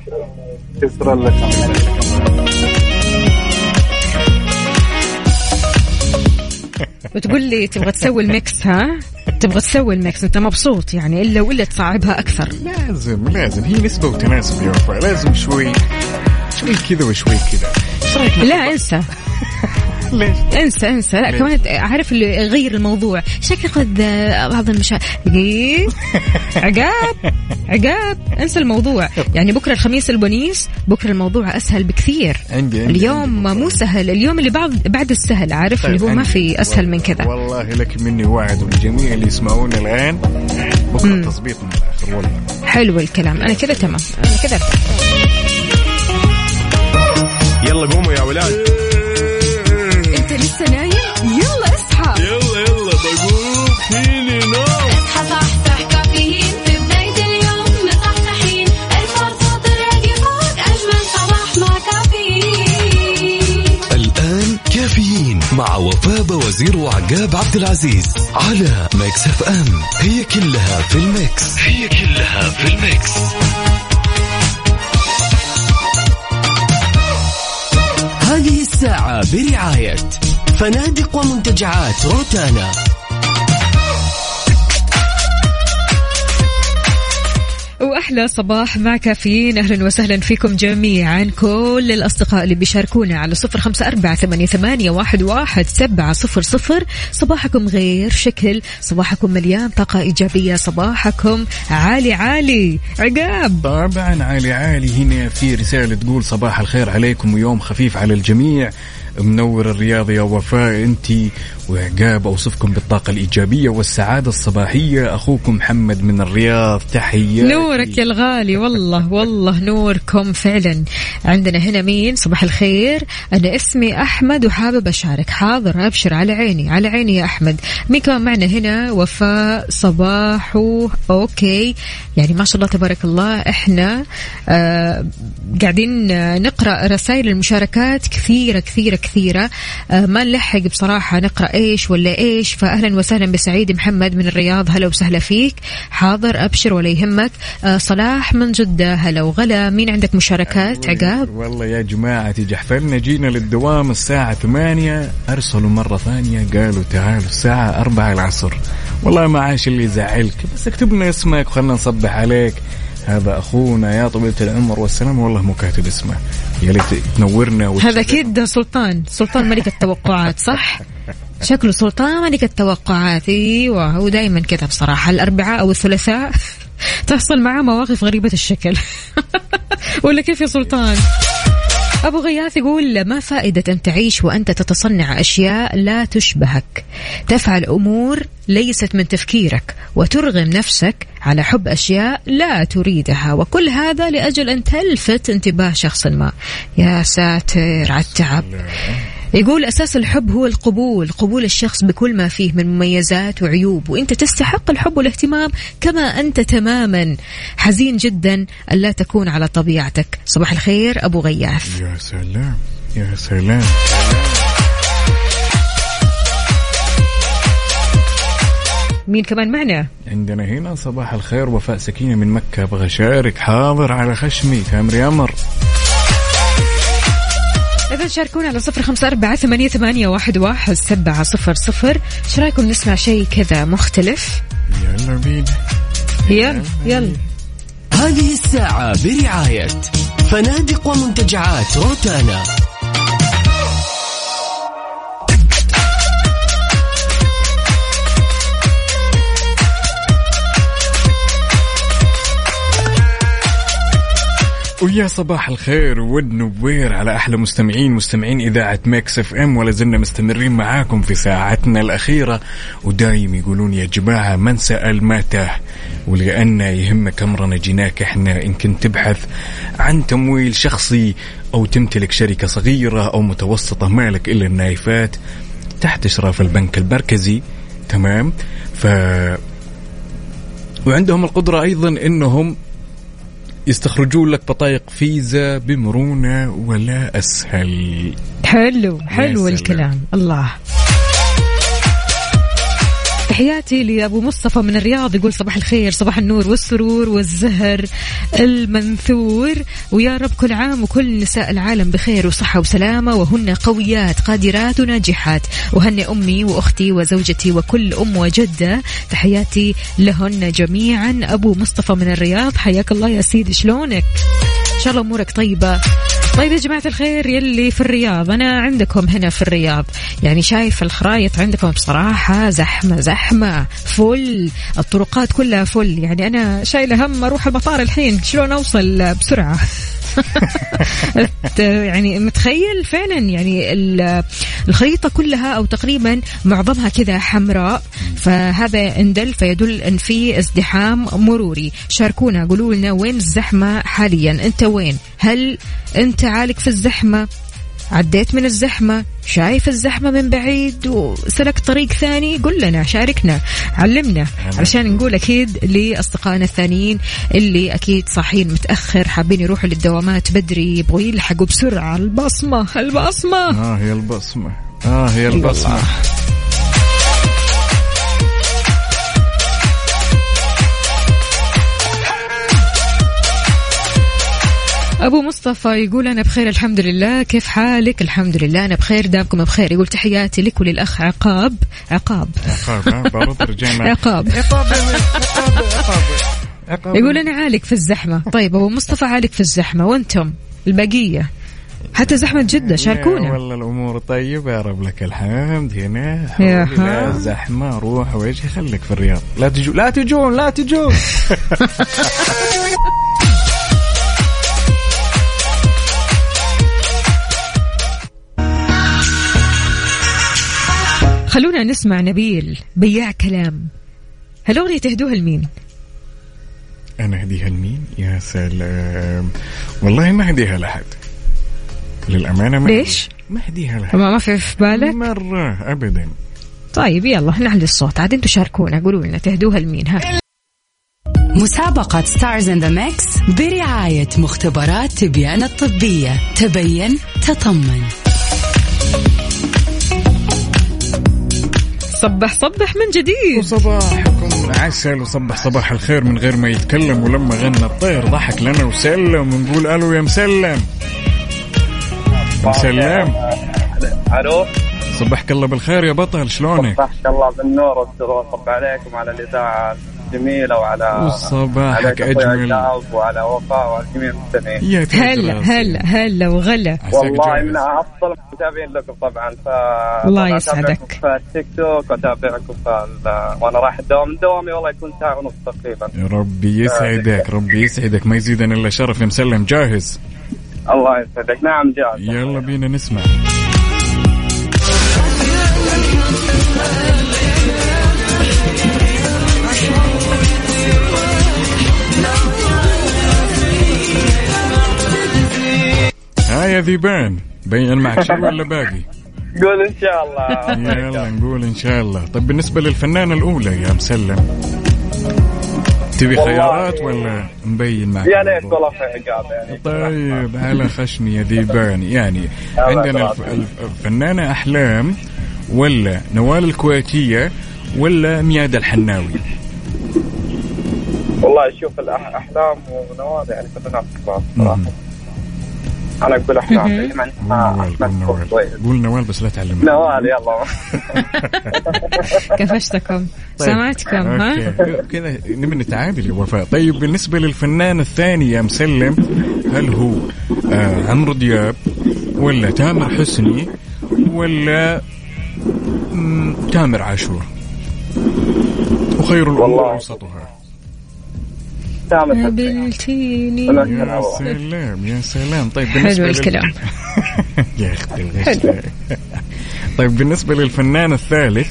يسلمك شكرا لك. وتقول لي تبغى تسوي ال mix ها؟ تبغى تسوي ال mix. أنت مبسوط يعني إلا ولا تصعبها أكثر. لازم لازم. هي نسبة وتناسب يا لازم شوي شوي كذا وشوي كذا. لا انسى. ليش؟ انسى انسى. لا ليش؟ كمان عارف اللي يغير الموضوع. شكل قد بعض المشاكل دقيق عقاب عقاب. انسى الموضوع. يعني بكرة الخميس الونيس بكرة الموضوع أسهل بكثير. عندي عندي اليوم عندي مو سهل. اليوم اللي بعد بعد السهل عارف؟ طيب اللي هو ما. في أسهل من كذا. والله لك مني وعد والجميع اللي يسمعونا الان بكرة. تظبيط من الآخر والله. حلو الكلام. أنا كذا تمام. أنا كذا. يلا قوموا يا ولاد. وفاء وزير وعقاب عبد العزيز على Mix FM. هي كلها في ال Mix. هي كلها في ال Mix. هذه الساعة برعاية فنادق ومنتجعات روتانا. واحلى صباح مع كافيين. أهلا وسهلا فيكم جميعا. كل الأصدقاء اللي بيشاركونا على صفر أربعة ثمانية, ثمانية واحد, واحد سبعة صفر صفر. صباحكم غير شكل صباحكم مليان طاقة إيجابية. صباحكم عالي عالي. عقاب. طبعا عالي عالي. هنا في رسالة تقول صباح الخير عليكم ويوم خفيف على الجميع. منور الرياض يا وفاء انت وعقاب أوصفكم بالطاقة الإيجابية والسعادة الصباحية. أخوكم محمد من الرياض تحية نورك يا الغالي والله والله نوركم فعلا. عندنا هنا مين؟ صباح الخير. أنا اسمي أحمد وحابب أشارك. حاضر أبشر على عيني على عيني يا أحمد. مين كمان معنا هنا وفاء صباحو أوكي. يعني ما شاء الله تبارك الله إحنا آه قاعدين آه، نقرأ رسائل المشاركات كثيرة كثيرة كثيرة. آه ما نلحق بصراحة نقرأ إيش ولا إيش؟ فأهلا وسهلا بسعيد محمد من الرياض. هلا وسهلا فيك. حاضر أبشر ولا يهمك. آه صلاح من جدة. هلا وغلا. مين عندك مشاركات؟ عقاب؟ والله يا جماعة تجحفلنا جينا للدوام الساعة ثمانية. أرسلوا مرة ثانية قالوا تعالوا الساعة أربعة العصر. والله ما عاش اللي يزعلك بس اكتب لنا اسمك وخلنا نصبح عليك. هذا أخونا يا طويلة العمر والسلام والله مو كاتب اسمه. يا ليت تنورنا هذا أكيد سلطان. سلطان ملك التوقعات صح؟ شكله سلطان ملك التوقعات. إيوه هو دائما كذا بصراحة. الأربعاء أو الثلاثاء تحصل معاه مواقف غريبة الشكل. ولا كيف يا سلطان؟ أبو غياث يقول ما فائدة أن تعيش وأنت تتصنع أشياء لا تشبهك. تفعل أمور ليست من تفكيرك وترغم نفسك على حب أشياء لا تريدها. وكل هذا لأجل أن تلفت انتباه شخص ما. يا ساتر على التعب. يقول أساس الحب هو القبول قبول الشخص بكل ما فيه من مميزات وعيوب وأنت تستحق الحب والاهتمام كما أنت تماما. حزين جدا ألا تكون على طبيعتك. صباح الخير أبو غياث. يا سلام يا سلام. مين كمان معنا؟ عندنا هنا صباح الخير وفاء سكينة من مكة. أبغى أشارك حاضر على خشمي تامر أمر إذا شاركونا على صفر خمسة أربعة ثمانية, ثمانية واحد, واحد سبعة صفر صفر. إيش رأيكم نسمع شيء كذا مختلف؟ يلا بينا يلا يلا. هذه الساعة برعاية فنادق ومنتجعات روتانا. ويا صباح الخير والنوير على أحلى مستمعين مستمعين إذاعة Mix FM ولا زلنا مستمرين معاكم في ساعتنا الأخيرة. ودايم يقولون يا جماعة من سأل ما تاه ولأن يهمك امرنا جيناك إحنا إن كنت تبحث عن تمويل شخصي أو تمتلك شركة صغيرة أو متوسطة مالك إلا النايفات تحت إشراف البنك المركزي. تمام؟ ف وعندهم القدرة أيضا إنهم يستخرجون لك بطايق فيزا بمرونة ولا أسهل. حلو حلو. الكلام. الله. تحياتي لأبو مصطفى من الرياض يقول صباح الخير صباح النور والسرور والزهر المنثور. ويا رب كل عام وكل نساء العالم بخير وصحة وسلامة وهن قويات قادرات وناجحات. وهن أمي وأختي وزوجتي وكل أم وجدة. تحياتي لهن جميعا. أبو مصطفى من الرياض حياك الله يا سيدي شلونك؟ إن شاء الله أمورك طيبة. طيب يا جماعة الخير يلي في الرياض. أنا عندكم هنا في الرياض. يعني شايف الخرايط عندكم بصراحة زحمة زحمة فل. الطرقات كلها فل. يعني أنا شايلة هم أروح المطار الحين. شلون أوصل بسرعة؟ يعني متخيل فعلا يعني ال- الخريطة كلها أو تقريبا معظمها كذا حمراء فهذا إن دل فيدل أن في ازدحام مروري. شاركونا قولوا لنا وين الزحمة حاليا؟ أنت وين؟ هل أنت عالق في الزحمة؟ عديت من الزحمة شايف الزحمة من بعيد وسلك طريق ثاني قل لنا شاركنا علمنا. علشان نقول أكيد لأصدقائنا الثانيين اللي أكيد صاحيين متأخر حابين يروحوا للدوامات بدري يبغوا يلحقوا بسرعة. البصمة البصمة. آه هي البصمة. آه هي البصمة. أبو مصطفى يقول أنا بخير الحمد لله. كيف حالك؟ الحمد لله أنا بخير. دامكم بخير. يقول تحياتي لك وللأخ عقاب. عقاب. عقاب ها؟ برضه رجعنا عقاب عقاب. عقاب عقاب عقاب. يقول أنا عالق في الزحمة. طيب أبو مصطفى عالق في الزحمة. وأنتم؟ البقية. حتى زحمة جدة. يا شاركونا. والله الأمور طيبة. يا رب لك الحمد. هنا لا ها. زحمة روح وايش خليك في الرياض. لا تجو لا تجون لا تجون. خلونا نسمع نبيل بياع كلام. هالأغنية تهدوها لمين؟ أنا أهديها لمين؟ يا سلام. والله ما أهديها لحد للأمانة ما ليش؟ ما أهديها لحد ما ما في في بالك؟ مرة ابدا. طيب يلا نعلي الصوت. عاد أنتم شاركونا قولوا لنا تهدوها لمين؟ ها. مسابقة Stars in the Mix برعاية مختبرات تبيان الطبية. تبين تطمن. صبح صبح من جديد. وصباحكم عسل وصبح صباح الخير من غير ما يتكلم ولما غنى الطير ضحك لنا وسلم ونقول ألو يا مسلم. مسلم. ألو. صبحك الله بالخير يا بطل شلونك؟ صبحك الله بالنور والسرور صب عليكم على الإذاعة. الجميله وعلى أخوي أجمل. وعلى وفاء وعلى جميع المستمعين هلا. هلا هلا وغلا. والله. من أفضل المتابعين لكم طبعا. ف الله يسعدك. في التيك توك وأتابعكم وأنا رايح الدوام. دوامي والله يكون ساعة ونص تقريبا. يا ربي يسعدك ربي يسعدك. ما يزيدنا إلا شرف. يا مسلم جاهز؟ الله يسعدك. نعم جاهز. يلا بينا نسمع. ها يا ذيبان بين معك. شيء ولا باقي؟ قول إن شاء الله. يلا نقول إن شاء الله. طيب بالنسبة للفنانة الأولى يا مسلم تبي. خيارات ولا مبين معك؟ يا ليت؟ والله في عقاب يعني. طيب على خشمي يا ذيبان يعني عندنا الف- الف- الفنانة أحلام ولا نوال الكويتية ولا مياد الحناوي؟ والله شوف الأح- أحلام ونوال يعني فنانات كبار صراحة. أنا أقول قول ما نوال قول نوال. كويس. قول نوال بس لا تعلمنا نوال يلا. كفشتكم. طيب. سمعتكم ها. كذا نبي نتعادل يا وفاء. طيب بالنسبة للفنان الثاني يا مسلم هل هو آه عمرو دياب ولا تامر حسني ولا تامر عاشور؟ وخير الأمور والله. حسني قابلتيني. يا. سلام يا سلام. طيب حلو بالنسبة لل- الكلام. يا أختي الغش طيب بالنسبة للفنان الثالث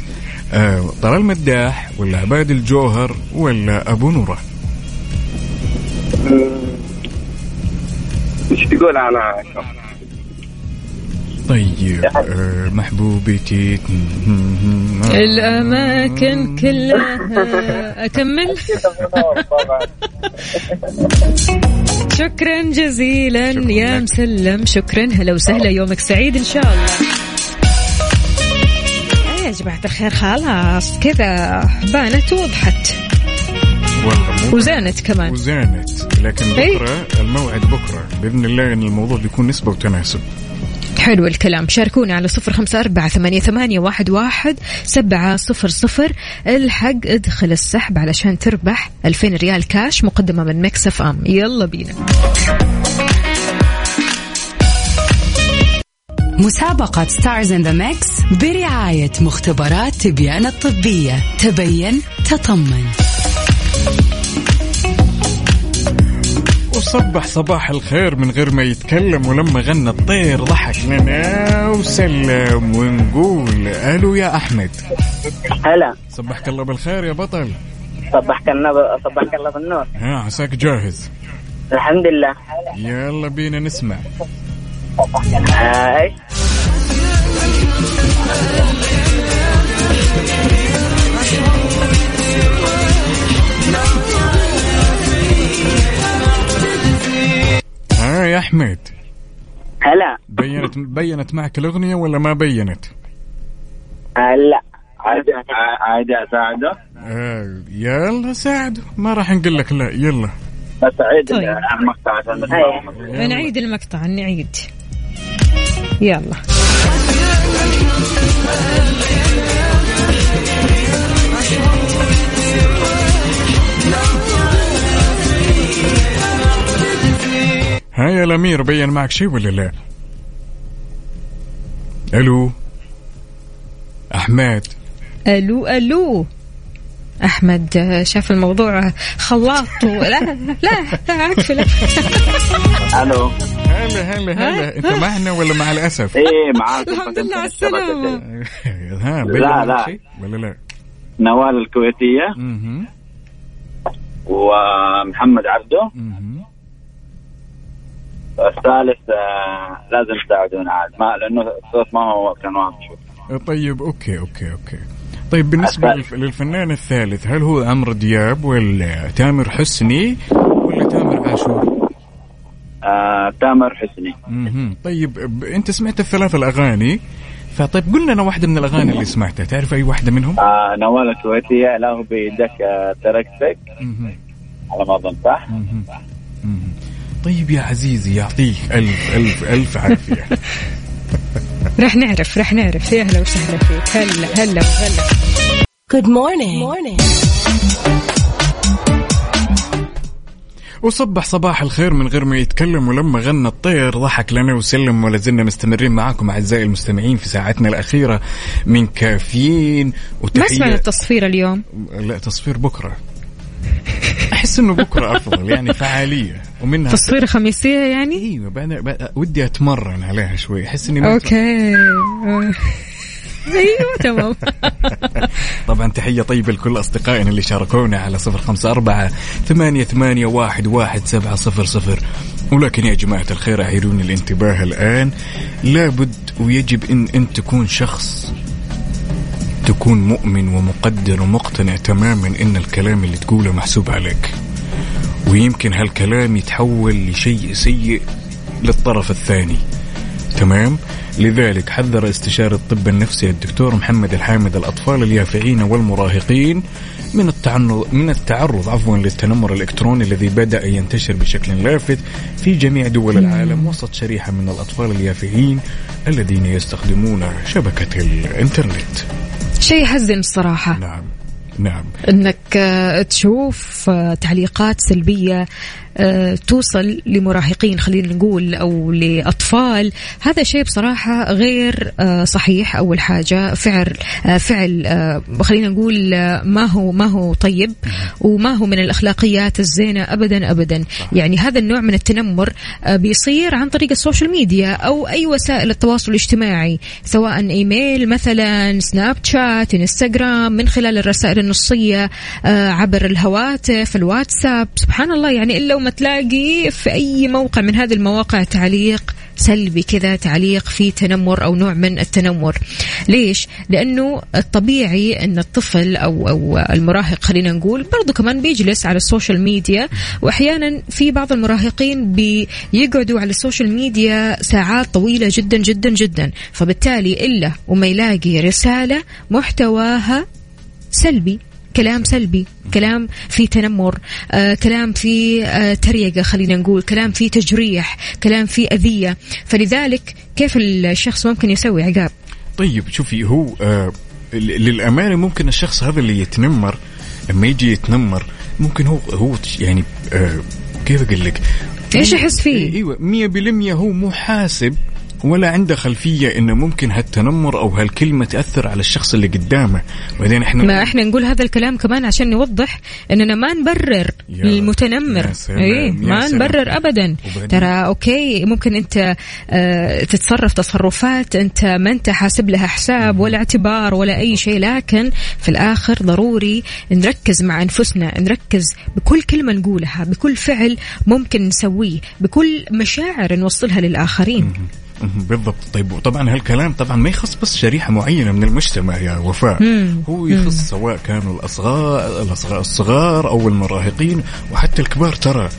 آه طلال المداح ولا عباد الجوهر ولا أبو نورة؟ إيش تقول أنا؟ طيب آه محبوبتي الأماكن كلها أكمل. شكرا جزيلا شكراً يا لك. مسلم. شكرا. هلا وسهلا يومك سعيد إن شاء الله. إيه يا جماعة الخير خلاص كذا بانت والله مو وزانت كمان. وزانت. لكن إيه. بكرة الموعد بكرة. بإذن الله إن الموضوع بيكون نسبة وتناسب. حلو الكلام. شاركونا على صفر خمسة أربعة ثمانية, ثمانية واحد, واحد سبعة صفر صفر. الحق ادخل السحب علشان تربح ألفين ريال كاش مقدمة من مكسف أم. يلا بينا. مسابقة Stars in the Mix برعاية مختبرات تبيان الطبية. تبين تطمن. وصبح صباح الخير من غير ما يتكلم ولما غنى الطير ضحك. لنا وسلم ونقول ألو يا أحمد. هلا. صبحك الله بالخير يا بطل. صبحك الله صبحك الله بالنور. ها عساك جاهز. الحمد لله. يلا بينا نسمع. آه، ها يا أحمد. هلا. بينت بينت معك الأغنية ولا ما بينت؟ آه، لا. عادي عادي أساعده. آه يلا ساعده. ما راح نقول لك لا. يلا. بس عيد طيب. المقطع. عشان. نعيد المقطع نعيد. يلا. ها يا الأمير بين معك شيء ولا لا؟ ألو أحمد ألو ألو أحمد شاف الموضوع خلاط لا لا لا عكف لا ألو هلا هلا هلا أنت معنا ولا مع الأسف؟ إيه معاك الحمد لله على السلامة ها لا، لا. ولا لا؟ نوال الكويتية مهم. ومحمد عبده. الثالث آه، لازم تساعدونا عاد ما لأنه الصوت ما هو كان واضح طيب okay okay okay طيب بالنسبة للف- للفنان الثالث هل هو عمرو دياب ولا تامر حسني ولا تامر عاشور؟ آه، تامر حسني مهم. طيب أنت سمعت الثلاث الأغاني فطيب قل لنا واحدة من الأغاني اللي سمعتها تعرف أي واحدة منهم؟ آه، نوال الكويتية له بيدك تركتك. على ما أظن صح؟ طيب يا عزيزي يعطيك ألف ألف ألف عافية. رح نعرف رح نعرف. يا هلا وسهلا فيك. هلا هلا هلا. Good morning. morning. وصبح صباح الخير من غير ما يتكلم ولما غنى الطير. ضحك لنا وسلم ولا زلنا مستمرين معاكم أعزائي المستمعين في ساعتنا الأخيرة من كافيين. ما وتحيه سمعنا التصفير اليوم؟ لا تصفير بكرة. أحس إنه بكرة افضل يعني فعالية. ومنها تصفير خميسية يعني؟ إيوه بعد ودي أتمرن عليها شوي. أحس إني ما أوكي. أيوه تمام. طبعا تحية طيبة لكل أصدقائنا اللي شاركونا على صفر خمسة أربعة ثمانية, ثمانية واحد, واحد سبعة صفر صفر. ولكن يا جماعة الخير أعيروني الانتباه الآن. لابد ويجب أن أنت تكون شخص تكون مؤمن ومقدر ومقتنع تماما أن الكلام اللي تقوله محسوب عليك. ويمكن هالكلام يتحول لشيء سيء للطرف الثاني. تمام؟ لذلك حذر استشاري الطب النفسي الدكتور محمد الحامد الأطفال اليافعين والمراهقين من التعنر من التعرض عفوا للتنمر الإلكتروني الذي بدأ ينتشر بشكل لافت في جميع دول العالم وسط شريحة من الأطفال اليافعين الذين يستخدمون شبكة الإنترنت. شيء يحزن الصراحة. نعم نعم. إنك آه، تشوف آه، تعليقات سلبية توصل لمراهقين خلينا نقول أو لأطفال. هذا شيء بصراحة غير آه، صحيح. أول حاجة فعل آه، فعل آه، خلينا نقول آه، ما هو ما هو طيب وما هو من الأخلاقيات الزينة ابدا ابدا. يعني هذا النوع من التنمر آه، بيصير عن طريق ال social media أو أي وسائل التواصل الاجتماعي سواء إيميل مثلا سناب شات إنستغرام من خلال الرسائل النصية آه، عبر الهواتف الواتساب. سبحان الله يعني إلا وما تلاقي في أي موقع من هذه المواقع تعليق سلبي كذا تعليق فيه تنمر أو نوع من التنمر. ليش؟ لأنه الطبيعي إن الطفل أو أو المراهق خلينا نقول برضو كمان بيجلس على ال social media وأحيانا في بعض المراهقين بيقعدوا على ال social media ساعات طويلة جدا جدا جدا. فبالتالي إلا وما يلاقي رسالة محتواها سلبي. كلام سلبي كلام فيه تنمر آه، كلام فيه آه، تريقة خلينا نقول كلام فيه تجريح كلام فيه أذية. فلذلك كيف الشخص ممكن يسوي عقاب؟ طيب شوفي هو آه للأمانة ممكن الشخص هذا اللي يتنمر لما يجي يتنمر ممكن هو هو يعني آه كيف أقول لك؟ إيش يحس فيه؟ إيوه 100% هو مو حاسب ولا عنده خلفية انه ممكن هالتنمر أو هالكلمة تأثر على الشخص اللي قدامه. بعدين إحنا ما إحنا نقول هذا الكلام كمان عشان نوضح إننا ما نبرر إيه يا ما سلام. نبرر ابدا. وبعدين- ترى أوكي ممكن أنت آه تتصرف تصرفات أنت ما أنت حاسب لها حساب ولا اعتبار ولا أي شيء لكن في الآخر ضروري نركز مع أنفسنا نركز بكل كلمة نقولها بكل فعل ممكن نسويه بكل مشاعر نوصلها للآخرين. بالضبط. طيب وطبعا هالكلام طبعا ما يخص بس شريحة معينة من المجتمع يا وفاء. مم. هو يخص سواء كانوا الأصغار الاصغار الصغار أو المراهقين وحتى الكبار ترى.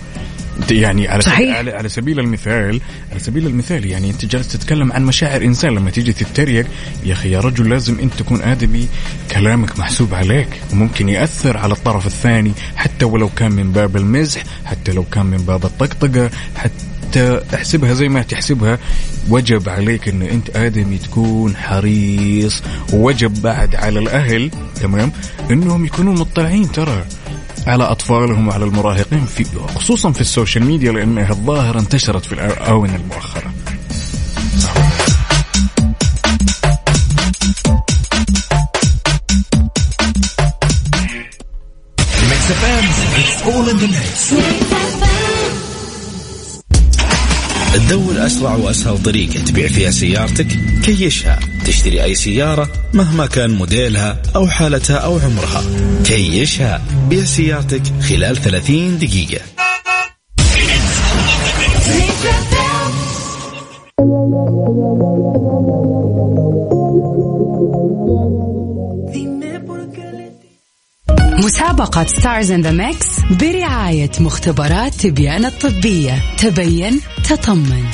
يعني على صحيح. سبيل على, على سبيل المثال على سبيل المثال يعني أنت جالس تتكلم عن مشاعر إنسان لما تيجي تتريق يا أخي يا رجل لازم أنت تكون آدمي كلامك محسوب عليك وممكن يأثر على الطرف الثاني حتى ولو كان من باب المزح حتى لو كان من باب الطقطقة حتى احسبها زي ما تحسبها. وجب عليك إن أنت آدمي تكون حريص. ووجب بعد على الأهل تمام؟ إنهم يكونوا مطلعين ترى على أطفالهم وعلى المراهقين في خصوصا في ال social media لأنها الظاهرة انتشرت في الاونه المؤخره. It's all in the mix تدور أسرع وأسهل طريقة تبيع فيها سيارتك كيشها. تشتري أي سيارة مهما كان موديلها أو حالتها أو عمرها. كيشها. بيع سيارتك خلال 30 دقيقة. مسابقة Stars in the mix برعاية مختبرات تبيان الطبية. تبين تطمن.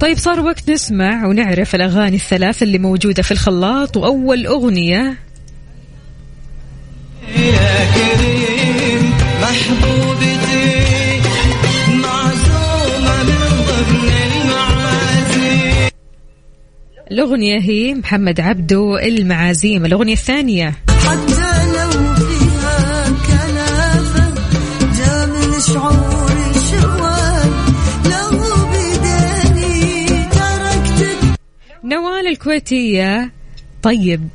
طيب صار وقت نسمع ونعرف الأغاني الثلاث اللي موجودة في الخلاط وأول أغنية. يا كريم محبوبتي معزومة من ضمن المعازيم. الأغنية هي محمد عبدو المعازيم. الأغنية الثانية. نوال الكويتية طيب.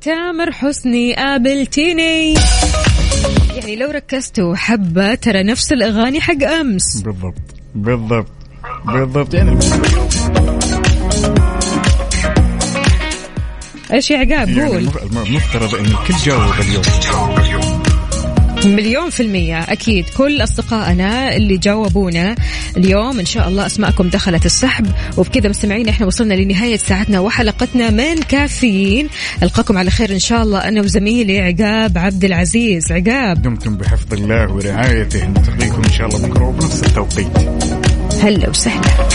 تامر حسني قابلتيني يعني لو ركزتوا حبة ترى نفس الأغاني حق أمس. بالضبط. بالضبط. بالضبط. إيش يا عقاب؟ يعني قول. المف- المفترض إن الكل جاوب اليوم. مليون في المية أكيد. كل أصدقائنا اللي جاوبونا اليوم إن شاء الله أسماءكم دخلت السحب. وبكذا مستمعين إحنا وصلنا لنهاية ساعتنا وحلقتنا من كافيين. ألقاكم على خير إن شاء الله أنا وزميلي عقاب عبد العزيز. عقاب. دمتم بحفظ الله ورعايته نلتقيكم إن شاء الله بكرة وبنفس التوقيت. هلا وسهلا.